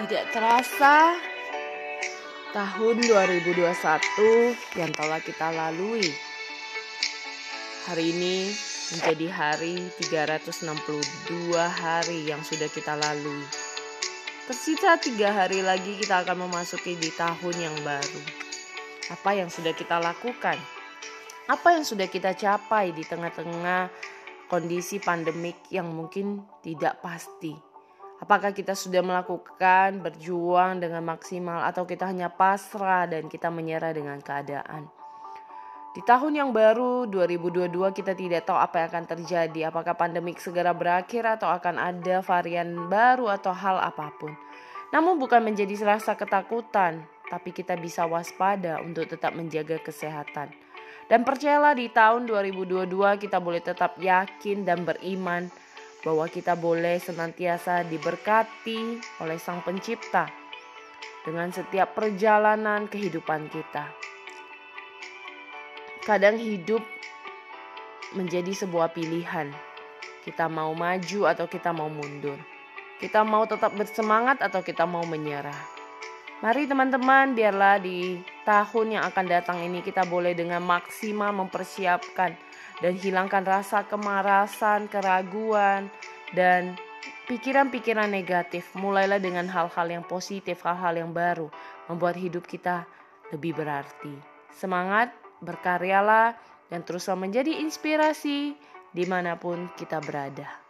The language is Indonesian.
Tidak terasa tahun 2021 yang telah kita lalui. Hari ini menjadi hari 362 hari yang sudah kita lalui. Tersisa tiga hari lagi kita akan memasuki di tahun yang baru. Apa yang sudah kita lakukan? Apa yang sudah kita capai di tengah-tengah kondisi pandemik yang mungkin tidak pasti? Apakah kita sudah melakukan berjuang dengan maksimal atau kita hanya pasrah dan kita menyerah dengan keadaan? Di tahun yang baru 2022 kita tidak tahu apa yang akan terjadi, apakah pandemik segera berakhir atau akan ada varian baru atau hal apa pun. Namun bukan menjadi rasa ketakutan, tapi kita bisa waspada untuk tetap menjaga kesehatan. Dan percayalah di tahun 2022 kita boleh tetap yakin dan beriman bahwa kita boleh senantiasa diberkati oleh Sang Pencipta dengan setiap perjalanan kehidupan kita. Kadang hidup menjadi sebuah pilihan. Kita mau maju atau kita mau mundur. Kita mau tetap bersemangat atau kita mau menyerah. Mari teman-teman, biarlah di tahun yang akan datang ini kita boleh dengan maksimal mempersiapkan dan hilangkan rasa kemarasan, keraguan, dan pikiran-pikiran negatif. Mulailah dengan hal-hal yang positif, hal-hal yang baru, membuat hidup kita lebih berarti. Semangat, berkaryalah, dan teruslah menjadi inspirasi di mana pun kita berada.